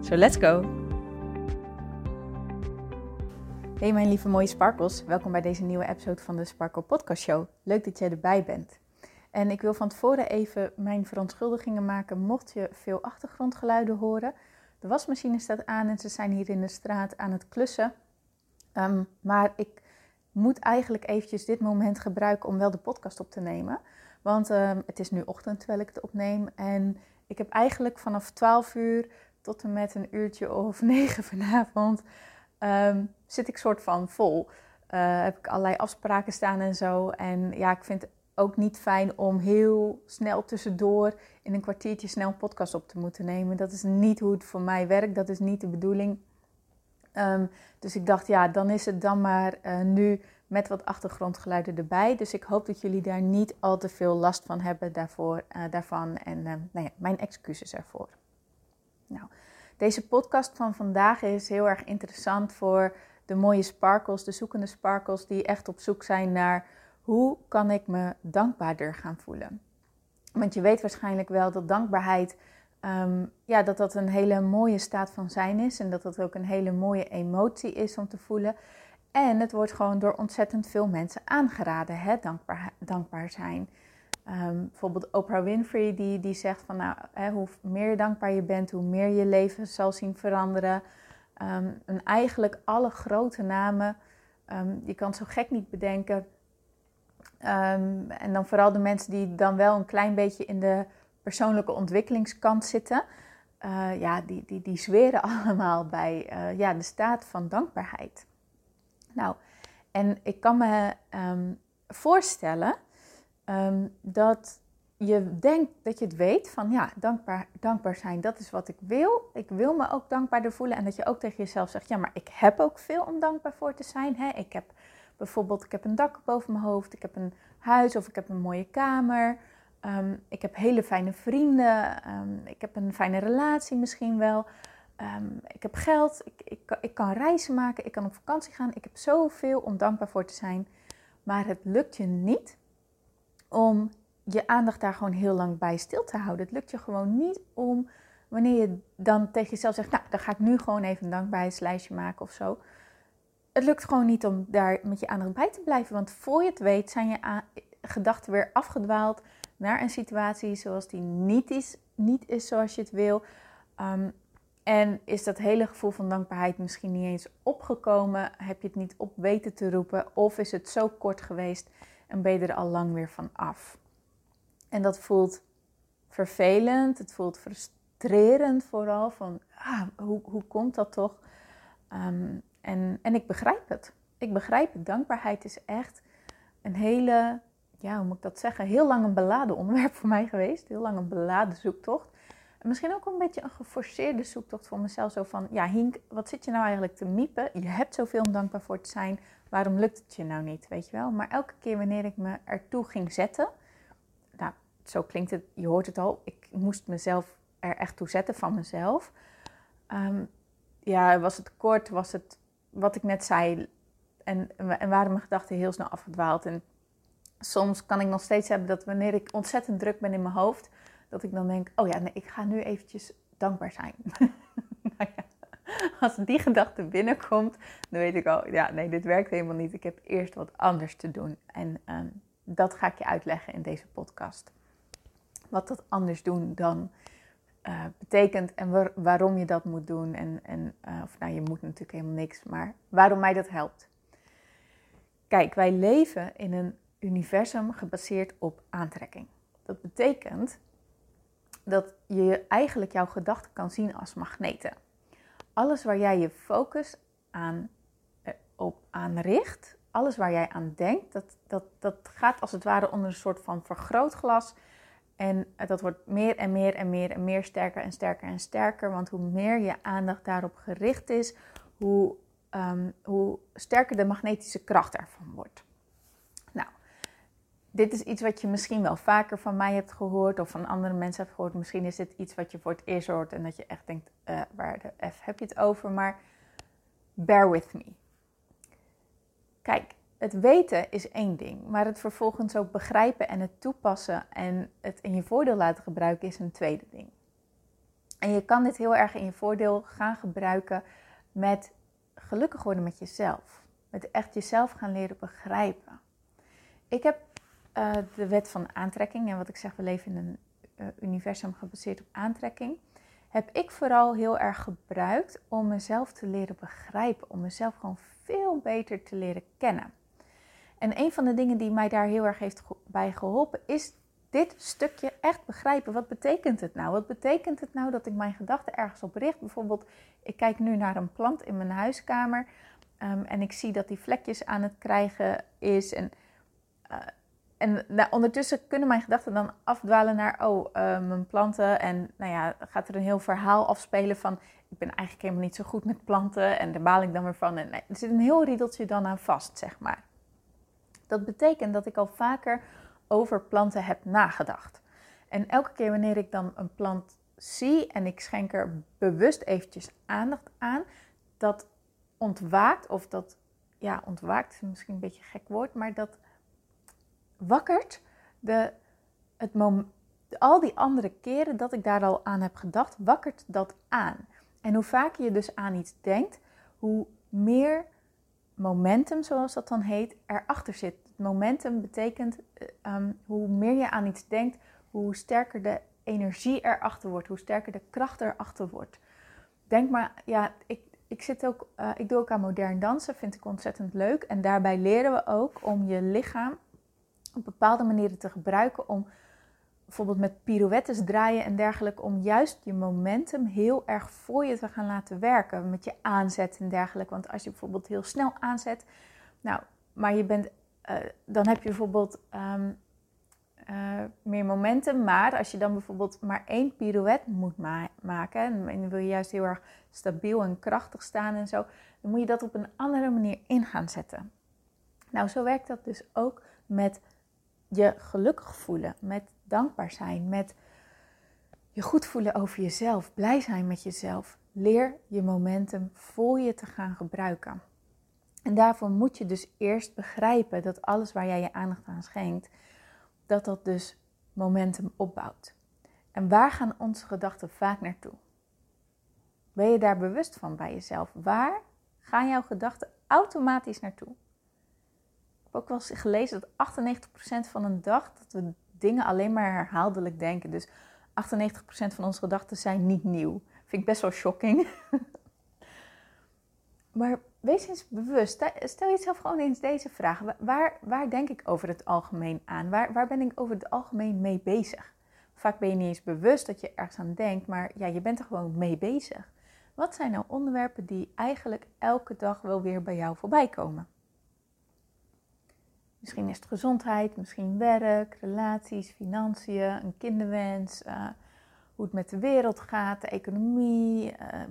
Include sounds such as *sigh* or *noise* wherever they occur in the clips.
So let's go! Hey mijn lieve mooie sparkles, welkom bij deze nieuwe episode van de Sparkle Podcast Show. Leuk dat jij erbij bent. En ik wil van tevoren even mijn verontschuldigingen maken mocht je veel achtergrondgeluiden horen. De wasmachine staat aan en ze zijn hier in de straat aan het klussen. Um, maar ik moet eigenlijk eventjes dit moment gebruiken om wel de podcast op te nemen. Want um, het is nu ochtend terwijl ik het opneem. En ik heb eigenlijk vanaf 12 uur tot en met een uurtje of *laughs* negen vanavond um, zit ik soort van vol. Uh, heb ik allerlei afspraken staan en zo. En ja, ik vind het ook niet fijn om heel snel tussendoor in een kwartiertje snel een podcast op te moeten nemen. Dat is niet hoe het voor mij werkt. Dat is niet de bedoeling. Um, dus ik dacht, ja, dan is het dan maar uh, nu met wat achtergrondgeluiden erbij. Dus ik hoop dat jullie daar niet al te veel last van hebben daarvoor, uh, daarvan. En uh, nou ja, mijn excuses ervoor. Deze podcast van vandaag is heel erg interessant voor de mooie sparkles, de zoekende sparkles die echt op zoek zijn naar hoe kan ik me dankbaarder gaan voelen. Want je weet waarschijnlijk wel dat dankbaarheid, um, ja, dat dat een hele mooie staat van zijn is en dat dat ook een hele mooie emotie is om te voelen. En het wordt gewoon door ontzettend veel mensen aangeraden, hè, dankbaar, dankbaar zijn. Um, bijvoorbeeld Oprah Winfrey die, die zegt van nou, hè, hoe meer dankbaar je bent, hoe meer je leven zal zien veranderen. Um, en eigenlijk alle grote namen, um, je kan zo gek niet bedenken. en dan vooral de mensen die dan wel een klein beetje in de persoonlijke ontwikkelingskant zitten. Uh, ja, die, die, die zweren *laughs* allemaal bij uh, ja, de staat van dankbaarheid. Nou, en ik kan me voorstellen Um, dat je denkt dat je het weet van ja, dankbaar, dankbaar zijn, dat is wat ik wil. Ik wil me ook dankbaarder voelen. En dat je ook tegen jezelf zegt, ja, maar ik heb ook veel om dankbaar voor te zijn. Hè? Ik heb bijvoorbeeld, ik heb een dak boven mijn hoofd, ik heb een huis of ik heb een mooie kamer. Um, ik heb hele fijne vrienden, um, ik heb een fijne relatie misschien wel. Ik heb geld, ik, ik, ik kan reizen maken, ik kan op vakantie gaan. Ik heb zoveel om dankbaar voor te zijn. Maar het lukt je niet om je aandacht daar gewoon heel lang bij stil te houden. Het lukt je gewoon niet om, wanneer je dan tegen jezelf zegt, nou, dan ga ik nu gewoon even een dankbaarheidslijstje maken of zo. Het lukt gewoon niet om daar met je aandacht bij te blijven, want voor je het weet zijn je gedachten weer afgedwaald naar een situatie zoals die niet is, niet is zoals je het wil. Um, en is dat hele gevoel van dankbaarheid misschien niet eens opgekomen? Heb je het niet op weten te roepen? Of is het zo kort geweest en ben je er al lang weer van af. En dat voelt vervelend, het voelt frustrerend vooral, van ah, hoe, hoe komt dat toch? Um, en, en ik begrijp het. Ik begrijp het. Dankbaarheid is echt een hele, ja, hoe moet ik dat zeggen? Heel lang een beladen onderwerp voor mij geweest. Heel lang een beladen zoektocht. En misschien ook een beetje een geforceerde zoektocht voor mezelf. Zo van, ja Hink, wat zit je nou eigenlijk te miepen? Je hebt zoveel om dankbaar voor te zijn waarom lukt het je nou niet, weet je wel? Maar elke keer wanneer ik me ertoe ging zetten, nou, zo klinkt het, je hoort het al, ik moest mezelf er echt toe zetten van mezelf. Um, ja, was het kort, was het wat ik net zei, en, en waren mijn gedachten heel snel afgedwaald. En soms kan ik nog steeds hebben dat wanneer ik ontzettend druk ben in mijn hoofd, dat ik dan denk, oh ja, nee, ik ga nu eventjes dankbaar zijn. *laughs* nou ja, als die gedachte binnenkomt, dan weet ik al, ja, nee, dit werkt helemaal niet. Ik heb eerst wat anders te doen. En um, dat ga ik je uitleggen in deze podcast. Wat dat anders doen dan uh, betekent en waar, waarom je dat moet doen. En, en uh, of nou, je moet natuurlijk helemaal niks, maar waarom mij dat helpt. Kijk, wij leven in een universum gebaseerd op aantrekking. Dat betekent dat je eigenlijk jouw gedachten kan zien als magneten alles waar jij je focus aan, eh, op aan richt, alles waar jij aan denkt, dat, dat, dat gaat als het ware onder een soort van vergrootglas. En dat wordt meer en meer en meer en meer sterker en sterker en sterker. Want hoe meer je aandacht daarop gericht is, hoe, ehm, hoe sterker de magnetische kracht ervan wordt. Dit is iets wat je misschien wel vaker van mij hebt gehoord of van andere mensen hebt gehoord. Misschien is dit iets wat je voor het eerst hoort en dat je echt denkt, uh, waar de F heb je het over? Maar bear with me. Kijk, het weten is één ding, maar het vervolgens ook begrijpen en het toepassen en het in je voordeel laten gebruiken is een tweede ding. En je kan dit heel erg in je voordeel gaan gebruiken met gelukkig worden met jezelf. Met echt jezelf gaan leren begrijpen. Ik heb uh, de wet van aantrekking, en wat ik zeg, we leven in een uh, universum gebaseerd op aantrekking. Heb ik vooral heel erg gebruikt om mezelf te leren begrijpen, om mezelf gewoon veel beter te leren kennen. En een van de dingen die mij daar heel erg heeft bij geholpen is dit stukje echt begrijpen. Wat betekent het nou? Wat betekent het nou dat ik mijn gedachten ergens op richt? Bijvoorbeeld, ik kijk nu naar een plant in mijn huiskamer um, en ik zie dat die vlekjes aan het krijgen is. En, uh, en nou, ondertussen kunnen mijn gedachten dan afdwalen naar, oh, uh, mijn planten. En nou ja, gaat er een heel verhaal afspelen van, ik ben eigenlijk helemaal niet zo goed met planten. En daar baal ik dan weer van. En nee, er zit een heel riedeltje dan aan vast, zeg maar. Dat betekent dat ik al vaker over planten heb nagedacht. En elke keer wanneer ik dan een plant zie en ik schenk er bewust eventjes aandacht aan, dat ontwaakt, of dat, ja, ontwaakt is misschien een beetje een gek woord, maar dat wakkert de, het al die andere keren dat ik daar al aan heb gedacht, wakkert dat aan. En hoe vaker je dus aan iets denkt, hoe meer momentum, zoals dat dan heet, erachter zit. Momentum betekent um, hoe meer je aan iets denkt, hoe sterker de energie erachter wordt, hoe sterker de kracht erachter wordt. Denk maar, ja, ik, ik, zit ook, uh, ik doe ook aan modern dansen, vind ik ontzettend leuk. En daarbij leren we ook om je lichaam op bepaalde manieren te gebruiken om bijvoorbeeld met pirouettes draaien en dergelijke, om juist je momentum heel erg voor je te gaan laten werken. Met je aanzet en dergelijke. Want als je bijvoorbeeld heel snel aanzet, nou, maar je bent, uh, dan heb je bijvoorbeeld um, uh, meer momentum. Maar als je dan bijvoorbeeld maar één pirouette moet ma maken, en dan wil je juist heel erg stabiel en krachtig staan en zo, dan moet je dat op een andere manier in gaan zetten. Nou, zo werkt dat dus ook met je gelukkig voelen, met dankbaar zijn, met je goed voelen over jezelf, blij zijn met jezelf. Leer je momentum voor je te gaan gebruiken. En daarvoor moet je dus eerst begrijpen dat alles waar jij je aandacht aan schenkt, dat dat dus momentum opbouwt. En waar gaan onze gedachten vaak naartoe? Ben je daar bewust van bij jezelf? Waar gaan jouw gedachten automatisch naartoe? Heb ook wel eens gelezen dat 98% van een dag dat we dingen alleen maar herhaaldelijk denken. Dus 98% van onze gedachten zijn niet nieuw. Vind ik best wel shocking. *laughs* maar wees eens bewust. Stel jezelf gewoon eens deze vraag. Waar, waar denk ik over het algemeen aan? Waar, waar ben ik over het algemeen mee bezig? Vaak ben je niet eens bewust dat je ergens aan denkt, maar ja, je bent er gewoon mee bezig. Wat zijn nou onderwerpen die eigenlijk elke dag wel weer bij jou voorbij komen? Misschien is het gezondheid, misschien werk, relaties, financiën, een kinderwens, uh, hoe het met de wereld gaat, de economie, uh,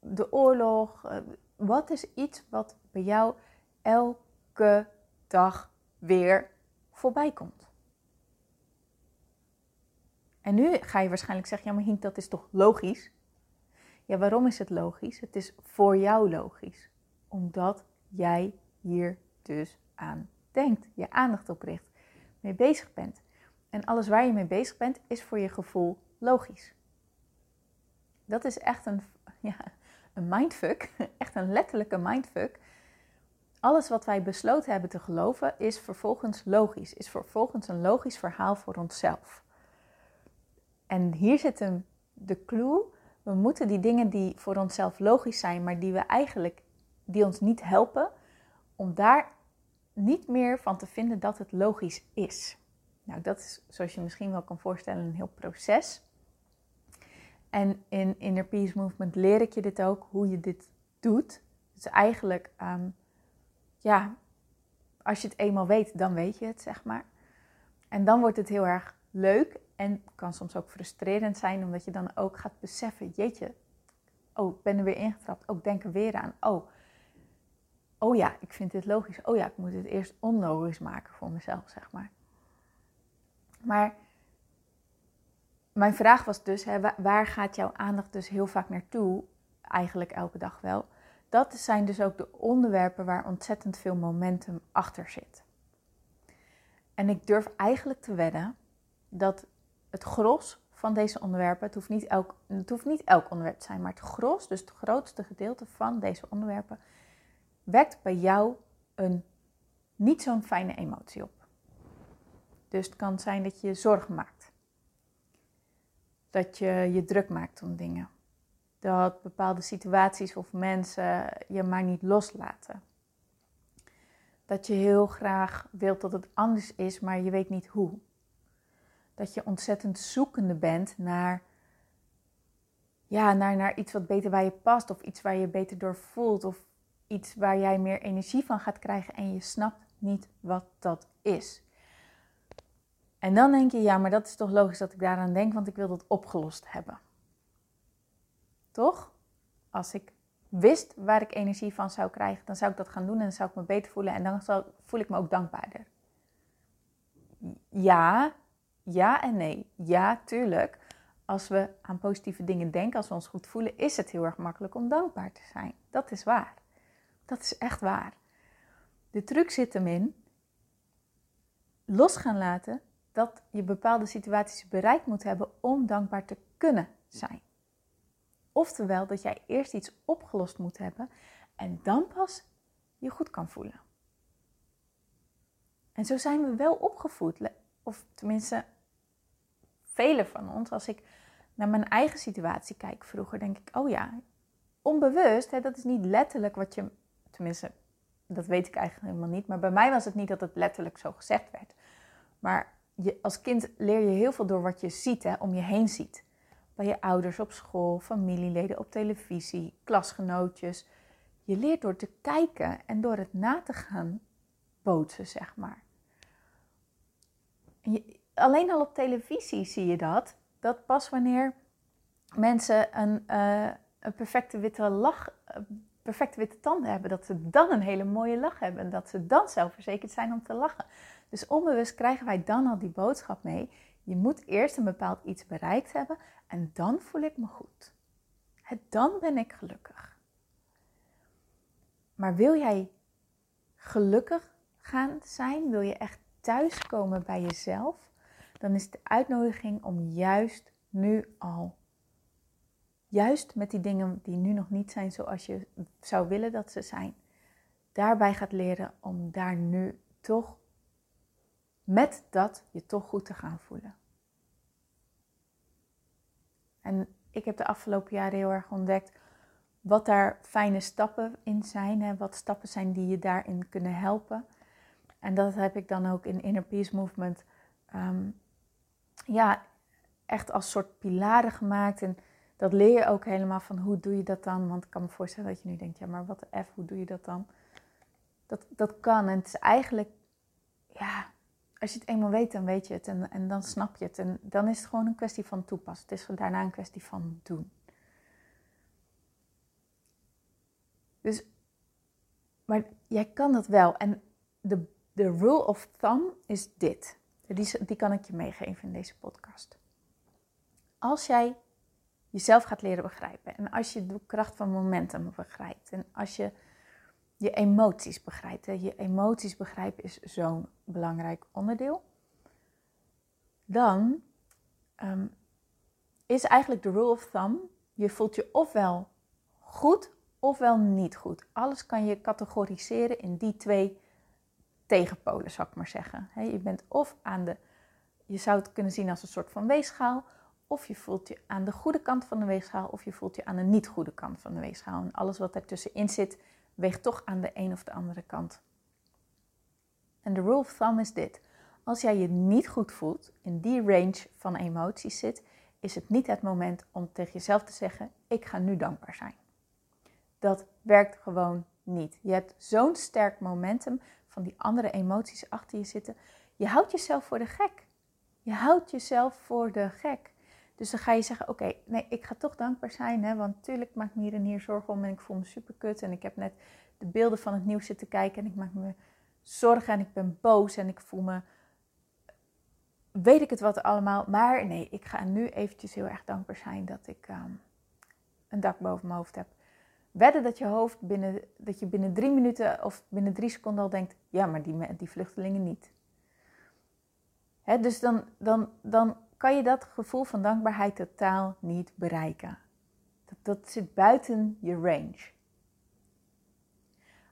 de oorlog. Uh, wat is iets wat bij jou elke dag weer voorbij komt? En nu ga je waarschijnlijk zeggen, ja maar Hink, dat is toch logisch? Ja, waarom is het logisch? Het is voor jou logisch. Omdat jij hier dus aan denkt, je aandacht op richt, mee bezig bent. En alles waar je mee bezig bent, is voor je gevoel logisch. Dat is echt een, *laughs* ja, een mindfuck, *laughs* echt een letterlijke mindfuck. Alles wat wij besloten hebben te geloven, is vervolgens logisch, is vervolgens een logisch verhaal voor onszelf. En hier zit hem de clue. We moeten die dingen die voor onszelf logisch zijn, maar die we eigenlijk, die ons niet helpen, om daar niet meer van te vinden dat het logisch is. Nou, dat is, zoals je misschien wel kan voorstellen, een heel proces. En in Inner Peace Movement leer ik je dit ook, hoe je dit doet. Dus eigenlijk, ehm, ja, als je het eenmaal weet, dan weet je het, zeg maar. En dan wordt het heel erg leuk En kan soms ook frustrerend zijn, omdat je dan ook gaat beseffen: jeetje, oh, ik ben er weer ingetrapt. Ook denk er weer aan. Oh, oh ja, ik vind dit logisch. Oh ja, ik moet het eerst onlogisch maken voor mezelf, zeg maar. Maar mijn vraag was dus, hè, waar gaat jouw aandacht dus heel vaak naartoe? Eigenlijk elke dag wel. Dat zijn dus ook de onderwerpen waar ontzettend veel momentum achter zit. En ik durf eigenlijk te wedden dat het gros van deze onderwerpen, het hoeft niet elk, het hoeft niet elk onderwerp te zijn, maar het gros, dus het grootste gedeelte van deze onderwerpen, wekt bij jou een niet zo'n fijne emotie op. Dus het kan zijn dat je je zorgen maakt. Dat je je druk maakt om dingen. Dat bepaalde situaties of mensen je maar niet loslaten. Dat je heel graag wilt dat het anders is, maar je weet niet hoe. Dat je ontzettend zoekende bent naar, ja, naar, naar iets wat beter bij je past. Of iets waar je beter door voelt. Of iets waar jij meer energie van gaat krijgen en je snapt niet wat dat is. En dan denk je, ja, maar dat is toch logisch dat ik daaraan denk, want ik wil dat opgelost hebben. Toch? Als ik wist waar ik energie van zou krijgen, dan zou ik dat gaan doen en dan zou ik me beter voelen en dan voel ik me ook dankbaarder. Ja, ja en nee. Ja, tuurlijk. Als we aan positieve dingen denken, als we ons goed voelen, is het heel erg makkelijk om dankbaar te zijn. Dat is waar. Dat is echt waar. De truc zit hem in los gaan laten dat je bepaalde situaties bereikt moet hebben om dankbaar te kunnen zijn. Oftewel dat jij eerst iets opgelost moet hebben en dan pas je goed kan voelen. En zo zijn we wel opgevoed, of tenminste velen van ons. Als ik naar mijn eigen situatie kijk vroeger, denk ik, oh ja, onbewust, hè, dat is niet letterlijk wat je, dat weet ik eigenlijk helemaal niet, maar bij mij was het niet dat het letterlijk zo gezegd werd. Maar je, als kind leer je heel veel door wat je ziet, hè, om je heen ziet. Bij je ouders op school, familieleden op televisie, klasgenootjes. Je leert door te kijken en door het na te gaan bootsen, zeg maar. alleen al op televisie zie je dat. Dat pas wanneer mensen een, uh, een perfecte witte lach, uh, perfecte witte tanden hebben, dat ze dan een hele mooie lach hebben en dat ze dan zelfverzekerd zijn om te lachen. Dus onbewust krijgen wij dan al die boodschap mee. Je moet eerst een bepaald iets bereikt hebben en dan voel ik me goed. Dan ben ik gelukkig. Maar wil jij gelukkig gaan zijn? Wil je echt thuiskomen bij jezelf? Dan is de uitnodiging om juist nu al, juist met die dingen die nu nog niet zijn zoals je zou willen dat ze zijn, daarbij gaat leren om daar nu toch met dat je toch goed te gaan voelen. En ik heb de afgelopen jaren heel erg ontdekt wat daar fijne stappen in zijn. Hè, wat stappen zijn die je daarin kunnen helpen. En dat heb ik dan ook in Inner Peace Movement ehm, ja, echt als soort pilaren gemaakt. En dat leer je ook helemaal van hoe doe je dat dan. Want ik kan me voorstellen dat je nu denkt, ja maar wat de F, hoe doe je dat dan? Dat, dat kan en het is eigenlijk, ja, als je het eenmaal weet, dan weet je het en, en dan snap je het. En dan is het gewoon een kwestie van toepassen. Het is daarna een kwestie van doen. Dus, maar jij kan dat wel. En de, de rule of thumb is dit. Die, die kan ik je meegeven in deze podcast. Als jij jezelf gaat leren begrijpen en als je de kracht van momentum begrijpt en als je je emoties begrijpt. Hè. Je emoties begrijpen is zo'n belangrijk onderdeel. Dan um, is eigenlijk de rule of thumb, je voelt je ofwel goed ofwel niet goed. Alles kan je categoriseren in die twee tegenpolen, zou ik maar zeggen. je bent of aan de, je zou het kunnen zien als een soort van weegschaal, of je voelt je aan de goede kant van de weegschaal, of je voelt je aan de niet goede kant van de weegschaal. En alles wat ertussenin zit, weegt toch aan de een of de andere kant. En de rule of thumb is dit. Als jij je niet goed voelt, in die range van emoties zit, is het niet het moment om tegen jezelf te zeggen: Ik ga nu dankbaar zijn. Dat werkt gewoon niet. Je hebt zo'n sterk momentum van die andere emoties achter je zitten. Je houdt jezelf voor de gek. Je houdt jezelf voor de gek. Dus dan ga je zeggen, oké, nee, ik ga toch dankbaar zijn. Hè, want natuurlijk maak ik me hier en hier zorgen om en ik voel me super kut. En ik heb net de beelden van het nieuws zitten kijken en ik maak me zorgen en ik ben boos en ik voel me, weet ik het wat allemaal. Maar nee, ik ga nu eventjes heel erg dankbaar zijn dat ik ehm, een dak boven mijn hoofd heb. Wedden dat je hoofd binnen, dat je binnen drie minuten of binnen drie seconden al denkt, ja, maar die, die vluchtelingen niet. Hè, dus dan, dan, dan kan je dat gevoel van dankbaarheid totaal niet bereiken. Dat, dat zit buiten je range.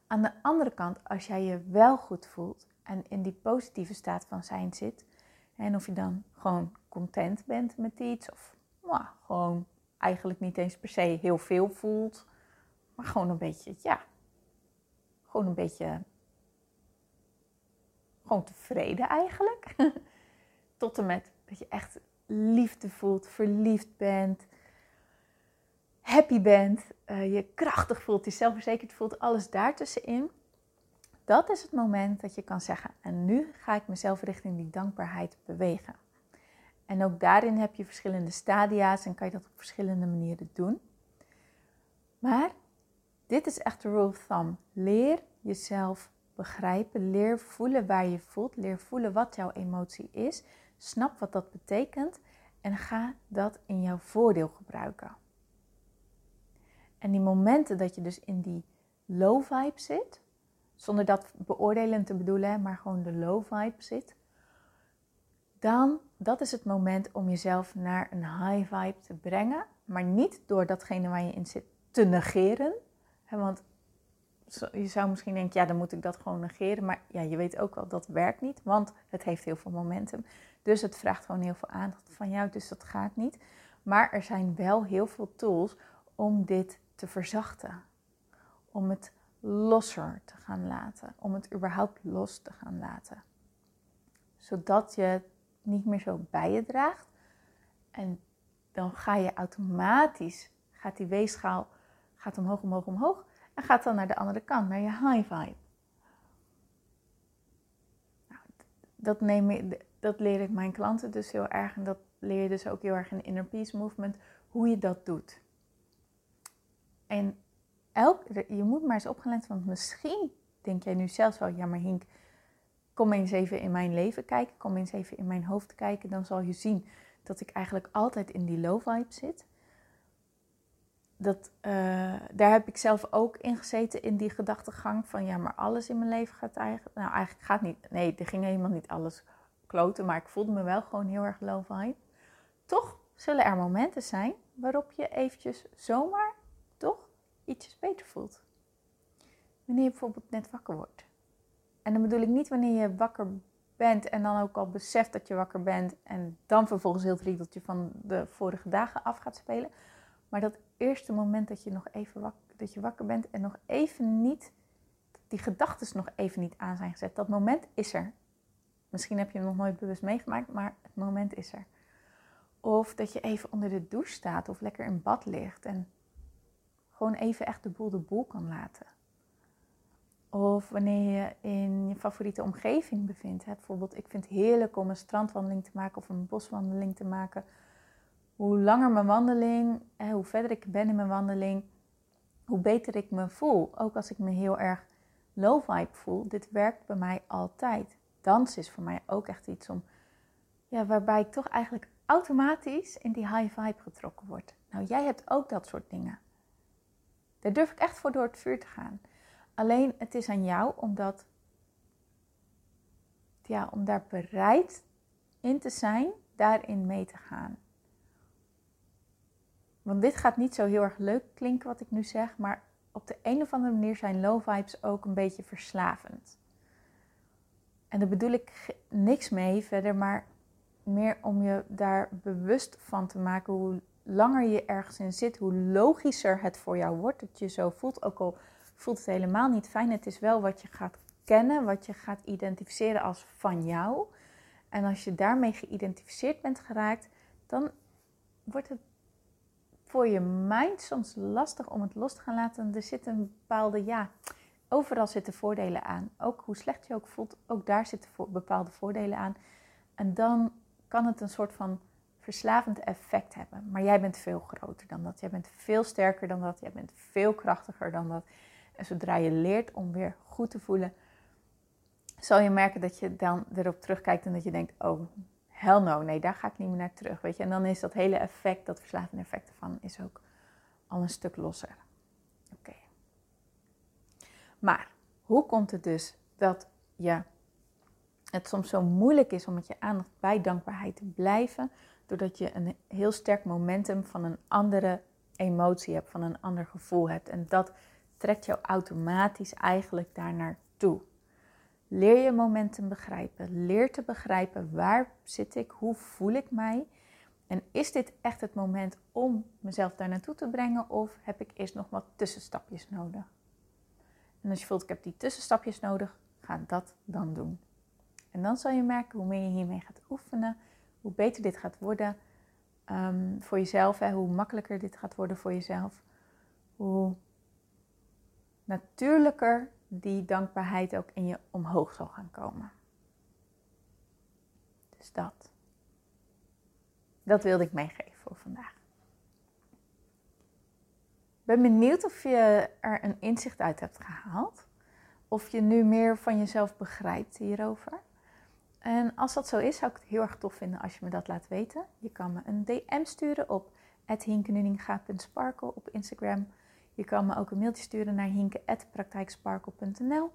Aan de andere kant, als jij je wel goed voelt en in die positieve staat van zijn zit, en of je dan gewoon content bent met iets, of nou, gewoon eigenlijk niet eens per se heel veel voelt, maar gewoon een beetje, ja, gewoon een beetje, gewoon tevreden eigenlijk. *laughs* Tot en met dat je echt liefde voelt, verliefd bent, happy bent, uh, je krachtig voelt, je zelfverzekerd voelt, alles daartussenin. Dat is het moment dat je kan zeggen, en nu ga ik mezelf richting die dankbaarheid bewegen. En ook daarin heb je verschillende stadia's en kan je dat op verschillende manieren doen. Maar dit is echt de rule of thumb. Leer jezelf begrijpen, leer voelen waar je voelt, leer voelen wat jouw emotie is, snap wat dat betekent en ga dat in jouw voordeel gebruiken. En die momenten dat je dus in die low vibe zit, zonder dat beoordelend te bedoelen, maar gewoon de low vibe zit, dan dat is het moment om jezelf naar een high vibe te brengen, maar niet door datgene waar je in zit te negeren. Want je zou misschien denken, ja, dan moet ik dat gewoon negeren. Maar ja, je weet ook wel, dat werkt niet, want het heeft heel veel momentum. Dus het vraagt gewoon heel veel aandacht van jou, dus dat gaat niet. Maar er zijn wel heel veel tools om dit te verzachten. Om het losser te gaan laten. Om het überhaupt los te gaan laten. Zodat je het niet meer zo bij je draagt. En dan ga je automatisch, gaat die weegschaal gaat omhoog, omhoog, omhoog. En gaat dan naar de andere kant, naar je high vibe. Nou, dat, neem dat leer ik mijn klanten dus heel erg. En dat leer je dus ook heel erg in Inner Peace Movement. Hoe je dat doet. En elk, je moet maar eens opgelet, want misschien denk jij nu zelfs wel, ja maar Hink, kom eens even in mijn leven kijken, kom eens even in mijn hoofd kijken, dan zal je zien dat ik eigenlijk altijd in die low vibe zit. Dat, uh, daar heb ik zelf ook in gezeten, in die gedachtegang van ja, maar alles in mijn leven gaat eigenlijk, nou eigenlijk gaat niet, nee, er ging helemaal niet alles kloten, maar ik voelde me wel gewoon heel erg low vibe. Toch zullen er momenten zijn waarop je eventjes zomaar toch ietsjes beter voelt. Wanneer je bijvoorbeeld net wakker wordt. En dan bedoel ik niet wanneer je wakker bent en dan ook al beseft dat je wakker bent en dan vervolgens heel het riedeltje van de vorige dagen af gaat spelen. Maar dat eerste moment dat je nog even wakker, dat je wakker bent en nog even niet, die gedachten nog even niet aan zijn gezet. Dat moment is er. Misschien heb je hem nog nooit bewust meegemaakt, maar het moment is er. Of dat je even onder de douche staat of lekker in bad ligt en gewoon even echt de boel de boel kan laten. Of wanneer je in je favoriete omgeving bevindt. Bijvoorbeeld, ik vind het heerlijk om een strandwandeling te maken of een boswandeling te maken. Hoe langer mijn wandeling, hoe verder ik ben in mijn wandeling, hoe beter ik me voel. Ook als ik me heel erg low vibe voel. Dit werkt bij mij altijd. Dans is voor mij ook echt iets om, ja, waarbij ik toch eigenlijk automatisch in die high vibe getrokken word. Nou, jij hebt ook dat soort dingen. Daar durf ik echt voor door het vuur te gaan. Alleen het is aan jou om dat, ja, om daar bereid in te zijn, daarin mee te gaan. Want dit gaat niet zo heel erg leuk klinken wat ik nu zeg, maar op de een of andere manier zijn low vibes ook een beetje verslavend. En daar bedoel ik niks mee verder, maar meer om je daar bewust van te maken hoe langer je ergens in zit, hoe logischer het voor jou wordt dat je zo voelt. Ook al voelt het helemaal niet fijn, het is wel wat je gaat kennen, wat je gaat identificeren als van jou. En als je daarmee geïdentificeerd bent geraakt, dan wordt het voor je mind soms lastig om het los te gaan laten. Er zit een bepaalde, ja, overal zitten voordelen aan. Ook hoe slecht je ook voelt, ook daar zitten bepaalde voordelen aan. En dan kan het een soort van verslavend effect hebben. Maar jij bent veel groter dan dat. Jij bent veel sterker dan dat. Jij bent veel krachtiger dan dat. En zodra je leert om weer goed te voelen, zal je merken dat je dan erop terugkijkt en dat je denkt: oh, hell no, nee, daar ga ik niet meer naar terug. Weet je? En dan is dat hele effect, dat verslavende effect ervan, is ook al een stuk losser. Oké. Maar hoe komt het dus dat je het soms zo moeilijk is om met je aandacht bij dankbaarheid te blijven, doordat je een heel sterk momentum van een andere emotie hebt, van een ander gevoel hebt. En dat trekt jou automatisch eigenlijk daar naartoe. Leer je momentum begrijpen. Leer te begrijpen waar zit ik, hoe voel ik mij. En is dit echt het moment om mezelf daar naartoe te brengen of heb ik eerst nog wat tussenstapjes nodig? En als je voelt ik heb die tussenstapjes nodig, ga dat dan doen. En dan zal je merken hoe meer je hiermee gaat oefenen, hoe beter dit gaat worden um, voor jezelf, hè, hoe makkelijker dit gaat worden voor jezelf, hoe natuurlijker die dankbaarheid ook in je omhoog zal gaan komen. Dus dat. Dat wilde ik meegeven voor vandaag. Ik ben benieuwd of je er een inzicht uit hebt gehaald. Of je nu meer van jezelf begrijpt hierover. En als dat zo is, zou ik het heel erg tof vinden als je me dat laat weten. Je kan me een DM sturen op hinkenuninga.sparkle op Instagram. Je kan me ook een mailtje sturen naar hinke.praktijksparkle.nl.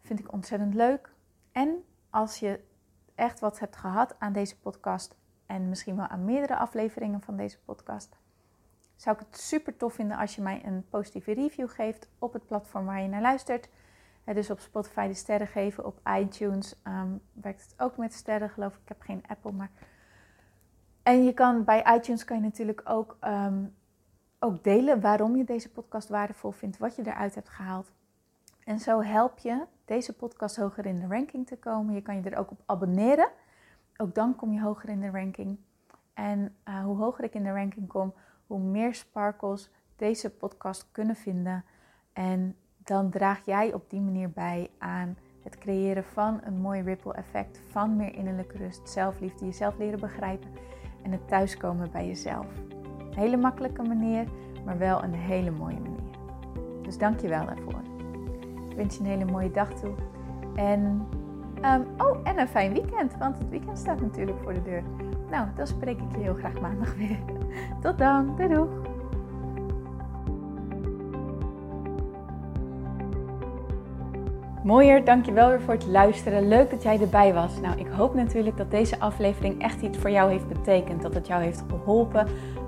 Vind ik ontzettend leuk. En als je echt wat hebt gehad aan deze podcast en misschien wel aan meerdere afleveringen van deze podcast, zou ik het super tof vinden als je mij een positieve review geeft op het platform waar je naar luistert. dus op Spotify de sterren geven, op iTunes um, werkt het ook met sterren, geloof ik. Ik heb geen Apple, maar. En je kan bij iTunes kan je natuurlijk ook ehm, ook delen waarom je deze podcast waardevol vindt, wat je eruit hebt gehaald. En zo help je deze podcast hoger in de ranking te komen. Je kan je er ook op abonneren. Ook dan kom je hoger in de ranking. En uh, hoe hoger ik in de ranking kom, hoe meer sparkles deze podcast kunnen vinden. En dan draag jij op die manier bij aan het creëren van een mooi ripple effect, van meer innerlijke rust, zelfliefde, jezelf leren begrijpen en het thuiskomen bij jezelf hele makkelijke manier, maar wel een hele mooie manier. Dus dank je wel daarvoor. Ik wens je een hele mooie dag toe. En, um, oh, en een fijn weekend, want het weekend staat natuurlijk voor de deur. Nou, dan spreek ik je heel graag maandag weer. *laughs* Tot dan, doei doeg! Mooier, dankjewel weer voor het luisteren. Leuk dat jij erbij was. Nou, ik hoop natuurlijk dat deze aflevering echt iets voor jou heeft betekend. Dat het jou heeft geholpen